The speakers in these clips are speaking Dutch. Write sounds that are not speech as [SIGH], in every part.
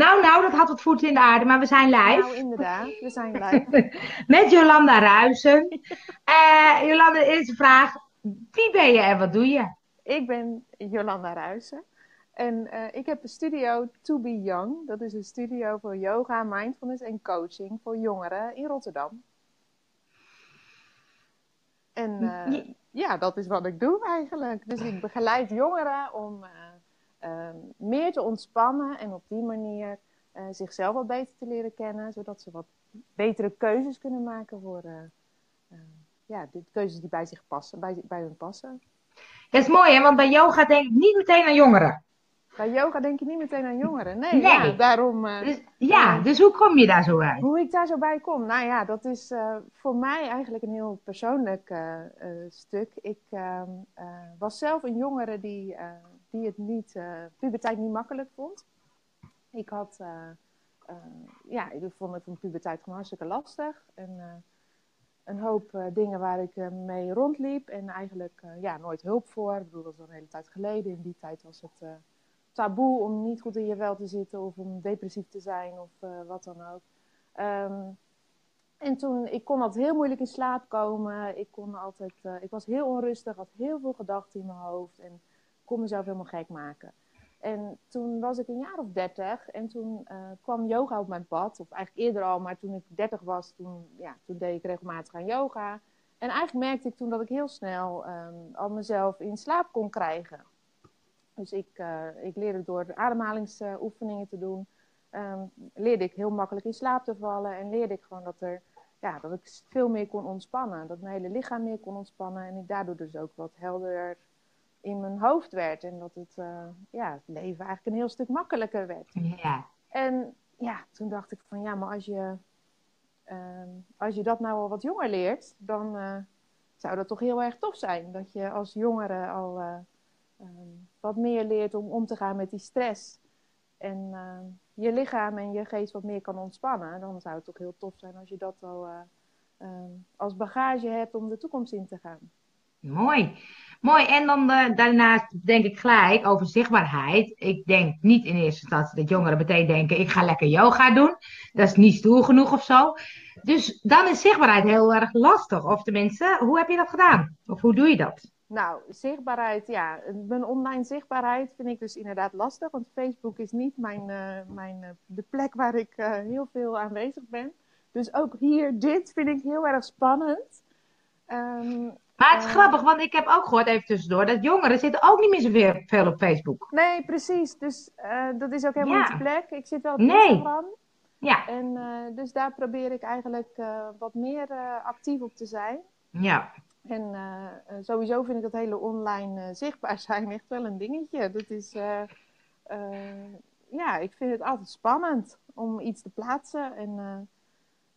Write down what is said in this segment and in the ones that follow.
Nou, nou, dat had wat voeten in de aarde, maar we zijn live. Nou, inderdaad, we zijn live. [LAUGHS] Met Jolanda Ruisen. Uh, [LAUGHS] Jolanda, de eerste vraag. Wie ben je en wat doe je? Ik ben Jolanda Ruisen. En uh, ik heb een studio To Be Young. Dat is een studio voor yoga, mindfulness en coaching voor jongeren in Rotterdam. En uh, ja, dat is wat ik doe eigenlijk. Dus ik begeleid jongeren om uh, meer te ontspannen en op die manier zichzelf wat beter te leren kennen, zodat ze wat betere keuzes kunnen maken voor ja, de keuzes die bij zich passen, bij, bij hun passen. Dat is mooi, hè? want bij yoga denk ik niet meteen aan jongeren. Bij yoga denk je niet meteen aan jongeren. Nee, nee. Ja, daarom. Uh, dus, ja, uh, dus hoe kom je daar zo uit? Hoe ik daar zo bij kom? Nou ja, dat is uh, voor mij eigenlijk een heel persoonlijk stuk. Ik ehm, was zelf een jongere die, die het niet, puberteit niet makkelijk vond. Ik had, ja, ik vond het van puberteit gewoon hartstikke lastig. En een hoop dingen waar ik mee rondliep en eigenlijk ja, nooit hulp voor. Ik bedoel, dat was al een hele tijd geleden. In die tijd was het taboe om niet goed in je vel te zitten of om depressief te zijn of wat dan ook. Um, en toen, ik kon altijd heel moeilijk in slaap komen. Ik kon altijd, ik was heel onrustig, had heel veel gedachten in mijn hoofd en kon mezelf helemaal gek maken. En toen was ik een jaar of dertig en toen uh, kwam yoga op mijn pad. Of eigenlijk eerder al, maar toen ik dertig was, toen, ja, toen deed ik regelmatig aan yoga. En eigenlijk merkte ik toen dat ik heel snel um, al mezelf in slaap kon krijgen. Dus ik, uh, ik leerde door ademhalingsoefeningen te doen, um, leerde ik heel makkelijk in slaap te vallen en leerde ik gewoon dat, er, ja, dat ik veel meer kon ontspannen. Dat mijn hele lichaam meer kon ontspannen en ik daardoor dus ook wat helderder in mijn hoofd werd. En dat het, uh, ja, het leven eigenlijk een heel stuk makkelijker werd. Ja. En ja, toen dacht ik van ja, maar als je, uh, als je dat nou al wat jonger leert, dan uh, zou dat toch heel erg tof zijn. Dat je als jongere al um, wat meer leert om om te gaan met die stress. En uh, je lichaam en je geest wat meer kan ontspannen. Dan zou het toch heel tof zijn als je dat al um, als bagage hebt om de toekomst in te gaan. Mooi. Mooi. En dan uh, daarnaast denk ik gelijk over zichtbaarheid. Ik denk niet in eerste instantie dat jongeren meteen denken: ik ga lekker yoga doen. Dat is niet stoer genoeg of zo. Dus dan is zichtbaarheid heel erg lastig. Of tenminste, hoe heb je dat gedaan? Of hoe doe je dat? Nou, zichtbaarheid, ja. Mijn online zichtbaarheid vind ik dus inderdaad lastig. Want Facebook is niet mijn, uh, mijn, uh, de plek waar ik heel veel aanwezig ben. Dus ook hier, dit vind ik heel erg spannend. Um, maar het is grappig, want ik heb ook gehoord, even tussendoor, dat jongeren zitten ook niet meer zoveel veel op Facebook. Nee, precies. Dus dat is ook helemaal ja. niet de plek. Ik zit wel op nee. Instagram. Ja. En dus daar probeer ik eigenlijk wat meer actief op te zijn. Ja. En sowieso vind ik dat hele online zichtbaar zijn echt wel een dingetje. Dat is, ja, ik vind het altijd spannend om iets te plaatsen. En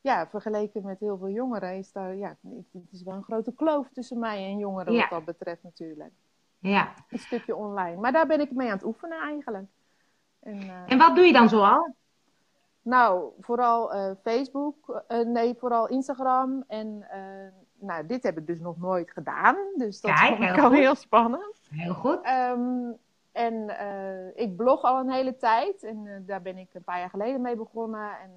ja, vergeleken met heel veel jongeren is daar, ja, het is wel een grote kloof tussen mij en jongeren ja. wat dat betreft natuurlijk. Ja. Een stukje online. Maar daar ben ik mee aan het oefenen eigenlijk. En, en wat doe je dan zoal? Nou, vooral Facebook, nee, vooral Instagram en nou, dit heb ik dus nog nooit gedaan. Dus dat Kijk, vond ik al heel spannend. Heel goed. Um, en ik blog al een hele tijd. En daar ben ik een paar jaar geleden mee begonnen. En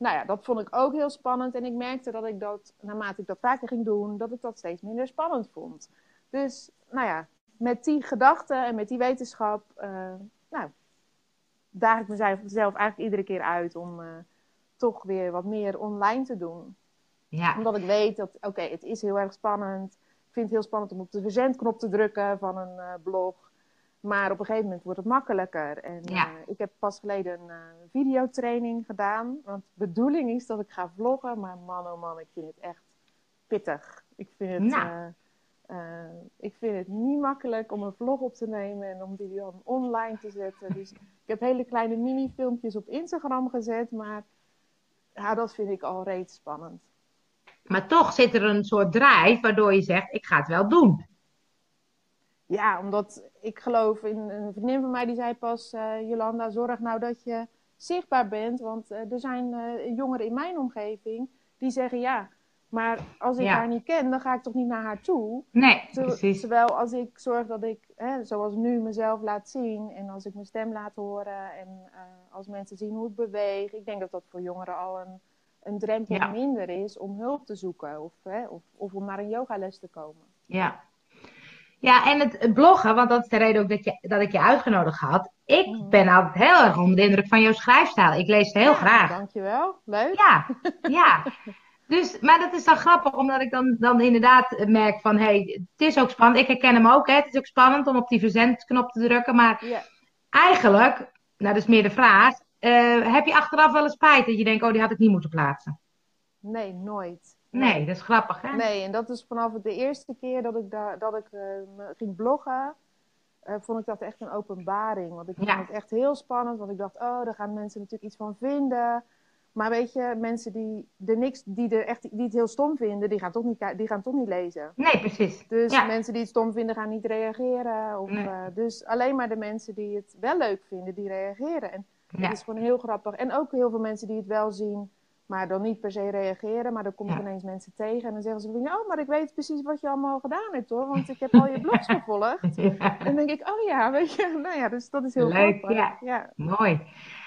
nou ja, dat vond ik ook heel spannend. En ik merkte dat ik dat, naarmate ik dat vaker ging doen, dat ik dat steeds minder spannend vond. Dus, nou ja, met die gedachten en met die wetenschap, nou, daag ik mezelf eigenlijk iedere keer uit om toch weer wat meer online te doen. Ja. Omdat ik weet dat, oké, okay, het is heel erg spannend. Ik vind het heel spannend om op de verzendknop te drukken van een uh, blog. Maar op een gegeven moment wordt het makkelijker. En ja. uh, ik heb pas geleden een uh, videotraining gedaan. Want de bedoeling is dat ik ga vloggen. Maar man, oh man, ik vind het echt pittig. Ik vind het, nou. ik vind het niet makkelijk om een vlog op te nemen en om die dan online te zetten. [LAUGHS] Dus ik heb hele kleine mini-filmpjes op Instagram gezet. Maar ja, dat vind ik al reeds spannend. Maar toch zit er een soort drive waardoor je zegt, ik ga het wel doen. Ja, omdat ik geloof in een vriendin van mij die zei pas, uh, Jolanda, zorg nou dat je zichtbaar bent. Want uh, er zijn uh, jongeren in mijn omgeving die zeggen, ja, Maar als ik Ja. haar niet ken, dan ga ik toch niet naar haar toe. Nee, Ter- precies. Terwijl als ik zorg dat ik, hè, zoals nu, mezelf laat zien en als ik mijn stem laat horen en eh, als mensen zien hoe ik beweeg, ik denk dat dat voor jongeren al een, een drempel Ja. minder is om hulp te zoeken of, hè, of, of om naar een yogales te komen. Ja. Ja, en het, bloggen, want dat is de reden ook dat, je, dat ik je uitgenodigd had. Ik Mhm. ben altijd heel erg onder de indruk van jouw schrijfstijl. Ik lees het heel Ja, graag. Dankjewel, leuk. Ja, [LAUGHS] ja. Dus, maar dat is dan grappig, omdat ik dan, dan inderdaad merk van, hé, hey, het is ook spannend. Ik herken hem ook, hè. Het is ook spannend om op die verzendknop te drukken. Maar eigenlijk, nou, dat is meer de vraag, eh, heb je achteraf wel eens spijt dat je denkt, oh, die had ik niet moeten plaatsen? Nee, nooit. Nee, dat is grappig, hè? Nee, en dat is vanaf de eerste keer dat ik, daar, dat ik eh, ging bloggen, eh, vond ik dat echt een openbaring. Want ik vond Ja. het echt heel spannend, want ik dacht, oh, daar gaan mensen natuurlijk iets van vinden. Maar weet je, mensen die er niks, die er echt, die het heel stom vinden, die gaan toch niet, die gaan toch niet lezen. Nee, precies. Dus Ja. mensen die het stom vinden, gaan niet reageren. Of, Nee. eh, dus alleen maar de mensen die het wel leuk vinden, die reageren. En Ja. het is gewoon heel grappig. En ook heel veel mensen die het wel zien, maar dan niet per se reageren. Maar dan kom ik Ja. ineens mensen tegen en dan zeggen ze: Oh, maar ik weet precies wat je allemaal gedaan hebt hoor. Want ik heb al je blogs [LAUGHS] gevolgd. Ja. En dan denk ik: Oh ja, weet je. Nou ja, dus dat is heel Leuk, ja. ja. Mooi.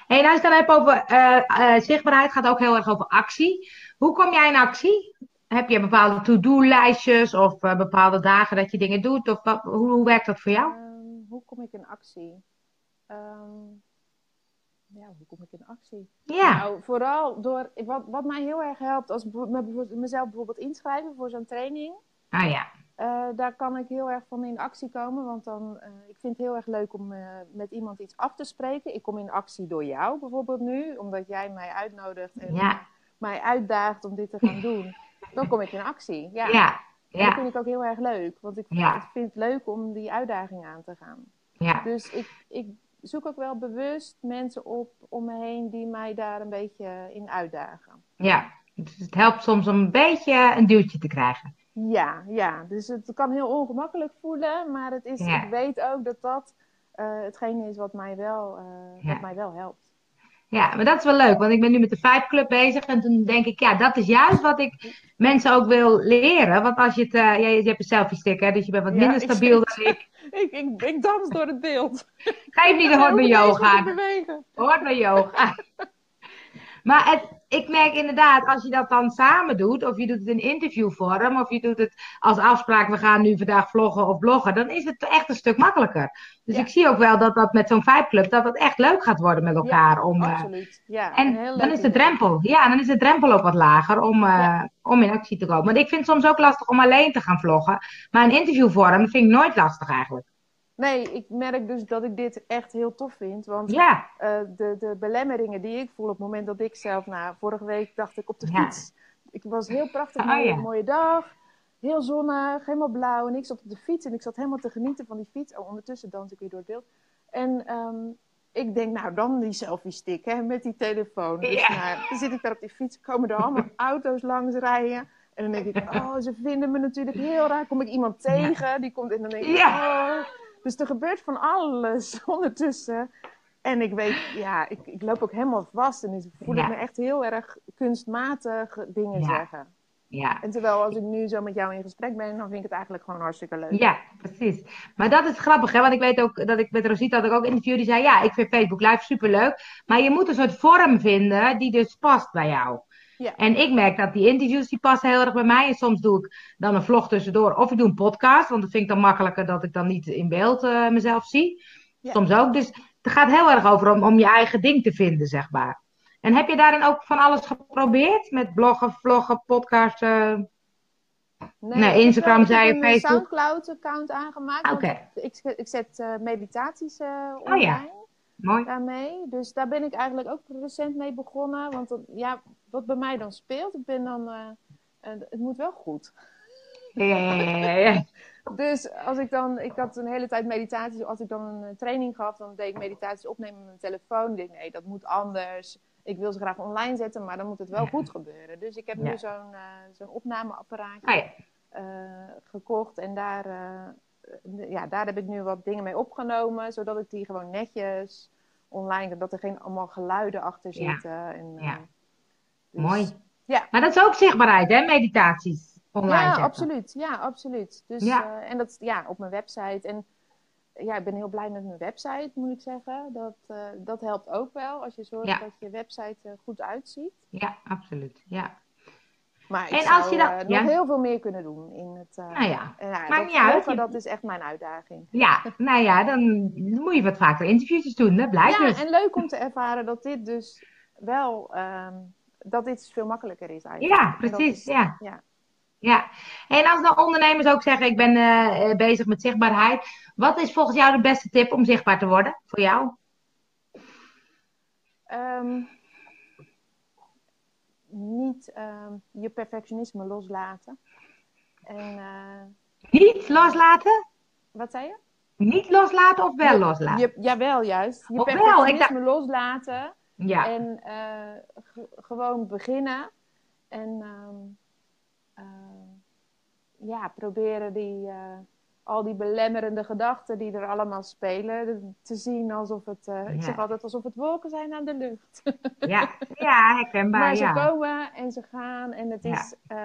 Hey, nou, dan hebt over eh, eh, zichtbaarheid, gaat ook heel erg over actie. Hoe kom jij in actie? Heb je bepaalde to-do-lijstjes of eh, bepaalde dagen dat je dingen doet? Of hoe, hoe werkt dat voor jou? Ehm, hoe kom ik in actie? Ehm, ja, hoe kom ik in actie? Ja, Nou, vooral door wat, wat mij heel erg helpt als mezelf bijvoorbeeld inschrijven voor zo'n training. ah ja. Eh, daar kan ik heel erg van in actie komen. Want dan, eh, ik vind het heel erg leuk om eh, met iemand iets af te spreken. Ik kom in actie door jou bijvoorbeeld nu, omdat jij mij uitnodigt en Ja, mij uitdaagt om dit te gaan doen. Dan kom ik in actie. Ja. ja, dat vind ik ook heel erg leuk, want ik, Ja. ik vind het leuk om die uitdaging aan te gaan. ja. Dus ik, ik zoek ook wel bewust mensen op om me heen die mij daar een beetje in uitdagen. ja. Dus het helpt soms om een beetje een duwtje te krijgen. Ja, ja, dus het kan heel ongemakkelijk voelen, maar het is, Ja. ik weet ook dat dat eh, hetgene is wat mij, wel, eh, Ja. wat mij wel helpt. Ja, maar dat is wel leuk, want ik ben nu met de Five Club bezig en toen denk ik, ja, dat is juist wat ik mensen ook wil leren. Want als je het, jij- je hebt een selfie stick, hè, dus je bent wat Ja, minder stabiel dan ik. [LAUGHS] Ik, ik, ik dans door het beeld. Geef niet, [LAUGHS] dat hoort bij yoga. Hoort bij yoga. Maar het, ik merk inderdaad, als je dat dan samen doet, of je doet het in interviewvorm, of je doet het als afspraak, we gaan nu vandaag vloggen of bloggen, dan is het echt een stuk makkelijker. Dus Ja. ik zie ook wel dat dat met zo'n Five Club, dat het echt leuk gaat worden met elkaar. om, eh, Absoluut. Ja, en dan is de drempel, ja, dan is de drempel ook wat lager om, eh, om in actie te komen. Want ik vind het soms ook lastig om alleen te gaan vloggen, maar een interviewvorm vind ik nooit lastig eigenlijk. Nee, ik merk dus dat ik dit echt heel tof vind. Want Ja, eh, de, de belemmeringen die ik voel op het moment dat ik zelf, nou, vorige week dacht ik op de Ja. fiets. Ik was heel prachtig, Oh, mooie, ja. mooie dag. Heel zonnig, helemaal blauw. En ik zat op de fiets en ik zat helemaal te genieten van die fiets. Oh, ondertussen dans ik weer door het beeld. En ehm, ik denk, nou dan die selfie stick hè, met die telefoon. Dus nou, dan zit ik daar op die fiets, komen er allemaal [LAUGHS] auto's langs rijden. En dan denk ik, [LAUGHS] oh, ze vinden me natuurlijk heel raar. Kom ik iemand tegen, die komt en dan denk ik, Ja. oh. Dus er gebeurt van alles [LAUGHS] ondertussen. En ik weet, ja, ik, ik loop ook helemaal vast. En ik voel Ja. ik me echt heel erg kunstmatig dingen Ja. zeggen. ja. En terwijl als ik nu zo met jou in gesprek ben, dan vind ik het eigenlijk gewoon hartstikke leuk. Ja, precies. Maar dat is grappig, hè? Want ik weet ook dat ik met Rosita had ik ook interview die zei: Ja, ik vind Facebook Live superleuk. Maar je moet een soort vorm vinden die dus past bij jou. Ja. En ik merk dat die interviews die passen heel erg bij mij. En soms doe ik dan een vlog tussendoor. Of ik doe een podcast, want dat vind ik dan makkelijker dat ik dan niet in beeld eh, mezelf zie. Ja. Soms ook. Dus het gaat heel erg over om, om je eigen ding te vinden, zeg maar. En heb je daarin ook van alles geprobeerd? Met bloggen, vloggen, podcasten? Nee, Instagram zei je, Ik heb een Facebook. Soundcloud-account aangemaakt. Oké, want Ik, ik zet eh, meditaties eh, Oh ja. Mooi. daarmee. Dus daar ben ik eigenlijk ook recent mee begonnen. Want dat- ja, wat bij mij dan speelt, ik ben dan... eh, eh, het moet wel goed. Ja, ja, ja, ja, ja. [LAUGHS] Dus als ik dan, ik had een hele tijd meditaties, als ik dan een eh, training gaf, dan deed ik meditaties opnemen met mijn telefoon. Ik denk, nee, dat moet anders. Ik wil ze graag online zetten, maar dan moet het wel goed gebeuren. Dus ik heb nu zo'n zo'n opnameapparaatje Ah, gekocht en daar, ja, daar heb ik nu wat dingen mee opgenomen, zodat ik die gewoon netjes online, dat er geen allemaal geluiden achter Ja. zitten. En, eh, Ja. dus Mooi. Ja. Maar dat is ook zichtbaarheid, hè, meditaties online Ja, zetten. absoluut. Ja, absoluut. Dus, Ja. eh, en dat ja, op mijn website. En ja, ik ben heel blij met mijn website, moet ik zeggen. Dat, eh, dat helpt ook wel als je zorgt Ja. dat je website er goed uitziet. Ja, absoluut. Ja. Maar ik En zou als je dan- eh, nog heel veel meer kunnen doen in het. eh, Nou ja, en ja, maakt dat niet uit. vloggen, Je- dat is echt mijn uitdaging. Ja, nou ja, dan moet je wat vaker interviewtjes doen, dat blijkt Ja, dus. en leuk om te ervaren dat dit dus wel. ehm, dat dit veel makkelijker is eigenlijk. Ja, dat precies, is- ja. ja. Ja, en als nou ondernemers ook zeggen, ik ben eh, bezig met zichtbaarheid. Wat is volgens jou de beste tip om zichtbaar te worden voor jou? Ehm, niet ehm, je perfectionisme loslaten. En eh, Niet loslaten? wat zei je? Niet loslaten of wel loslaten? Je, jawel, juist. Je perfectionisme loslaten Ja, en eh, ge- gewoon beginnen. En ehm, eh, ja, proberen die, al die belemmerende gedachten die er allemaal spelen, te zien alsof het, eh, ik zeg altijd alsof het wolken zijn aan de lucht. [LAUGHS] ja, ja, herkenbaar, Maar ze ja. komen en ze gaan. En het Ja. is, eh,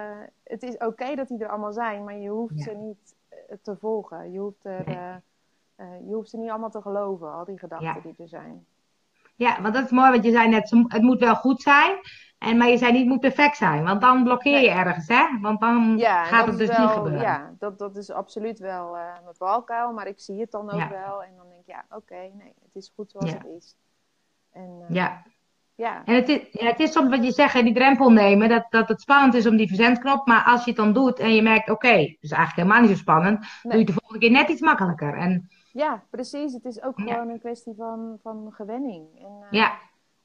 het is oké dat die er allemaal zijn, maar je hoeft ze niet eh, te volgen. Je hoeft, er, je hoeft ze niet allemaal te geloven, al die gedachten die er zijn. Ja, want dat is mooi, want je zei net, het moet wel goed zijn. En, maar je zei niet, moet perfect zijn. Want dan blokkeer je ergens, hè? Want dan Ja, gaat het dus wel, niet gebeuren. Ja, dat, dat is absoluut wel eh, mijn valkuil, maar ik zie het dan ook Ja. wel. En dan denk ik, ja, oké, nee, het is goed zoals Ja. het is. En, eh, Ja. ja. En het is, ja, het is soms wat je zegt, die drempel nemen, dat, dat het spannend is om die verzendknop. Maar als je het dan doet en je merkt, oké, het is eigenlijk helemaal niet zo spannend, doe je Nee. het de volgende keer net iets makkelijker. En ja, precies. Het is ook gewoon een kwestie van, van gewenning. En, eh, ja,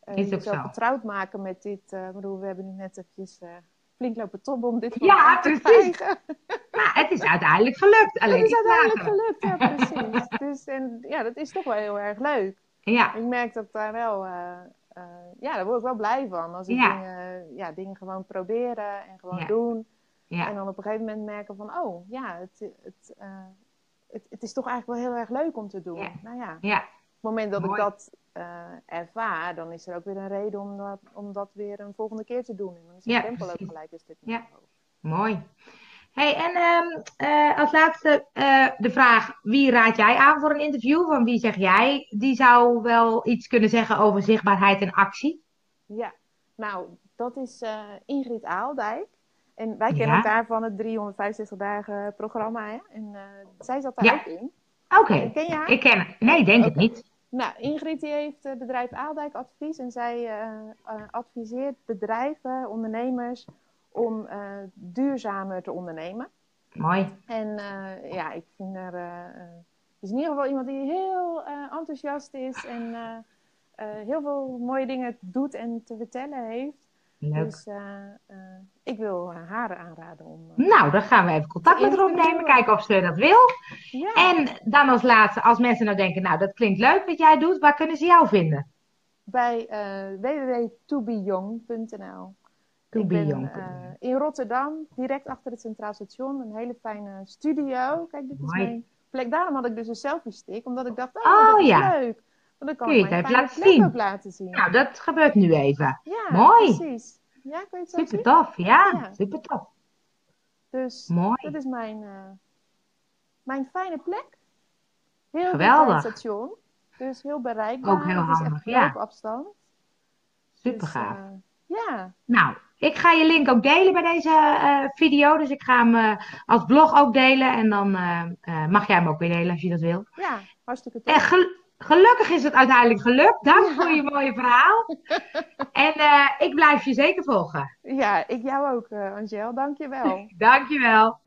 eh, is ook zo. vertrouwd maken met dit. eh, bedoel, we hebben nu net eventjes eh, flink lopen tobben om dit Ja, te precies. krijgen. [LAUGHS] maar het is uiteindelijk gelukt. Alleen Het is uiteindelijk gelukt, ja, [LAUGHS] precies. dus, en ja, dat is toch wel heel erg leuk. Ja, Ik merk dat daar wel, ja, daar word ik wel blij van. Als ik Ja. dingen, ja, dingen gewoon proberen en gewoon Ja. doen. ja, En dan op een gegeven moment merken van, oh ja, het, het, het, het is toch eigenlijk wel heel erg leuk om te doen. Ja. Nou ja, op ja, het moment dat Mooi. ik dat eh, ervaar, dan is er ook weer een reden om dat, om dat weer een volgende keer te doen. En dan is de Ja, ook gelijk een stuk Ja. hoog. mooi. hey, en ehm, eh, als laatste eh, de vraag, wie raad jij aan voor een interview? Van wie zeg jij, die zou wel iets kunnen zeggen over zichtbaarheid en actie? Ja, nou, dat is Ingrid Aaldijk. En wij kennen Ja. elkaar van het 365 dagen programma. Hè? En zij zat daar Ja. ook in. Oké, Ken je haar? ik ken het. Nee, denk het niet. Nou, Ingrid die heeft het bedrijf Aaldijk Advies. En zij eh, eh, adviseert bedrijven, ondernemers, om eh, duurzamer te ondernemen. Mooi. En eh, ja, ik vind er... eh, eh, is in ieder geval iemand die heel eh, enthousiast is. En eh, eh, heel veel mooie dingen doet en te vertellen heeft. Leuk. Dus eh, eh, ik wil eh, haar aanraden om. Nou, dan gaan we even contact met haar opnemen, kijken of ze dat wil. ja, En dan als laatste, als mensen nou denken, nou, dat klinkt leuk wat jij doet, waar kunnen ze jou vinden? bij eh www.tobeyoung.nl. Ik ben Tobeyoung. in Rotterdam, direct achter het Centraal Station. Een hele fijne studio. Kijk, dit is Mooi. mijn plek. Daarom had ik dus een selfie stick, omdat ik dacht, oh, Oh, dat is ja. leuk. Want dan kan Kun je ik het even laten zien? ook laten zien. Nou, dat gebeurt nu even. ja, mooi. precies. Ja, kun je het zo Super tof, ja, Ja. super tof. Dus Mooi. dat is mijn, eh, mijn fijne plek. Heel Geweldig. station. Dus heel bereikbaar. Ook heel Het is handig, echt ja. loopafstand. Super Dus, gaaf. eh, ja, Nou, ik ga je link ook delen bij deze eh, video. Dus ik ga hem als blog ook delen. En dan mag jij hem ook weer delen als je dat wil. ja, hartstikke tof. Gelukkig is het uiteindelijk gelukt. Dank voor je mooie verhaal. [LAUGHS] En eh, ik blijf je zeker volgen. Ja, ik jou ook, eh Angel. Dank je wel. [LAUGHS] Dankjewel.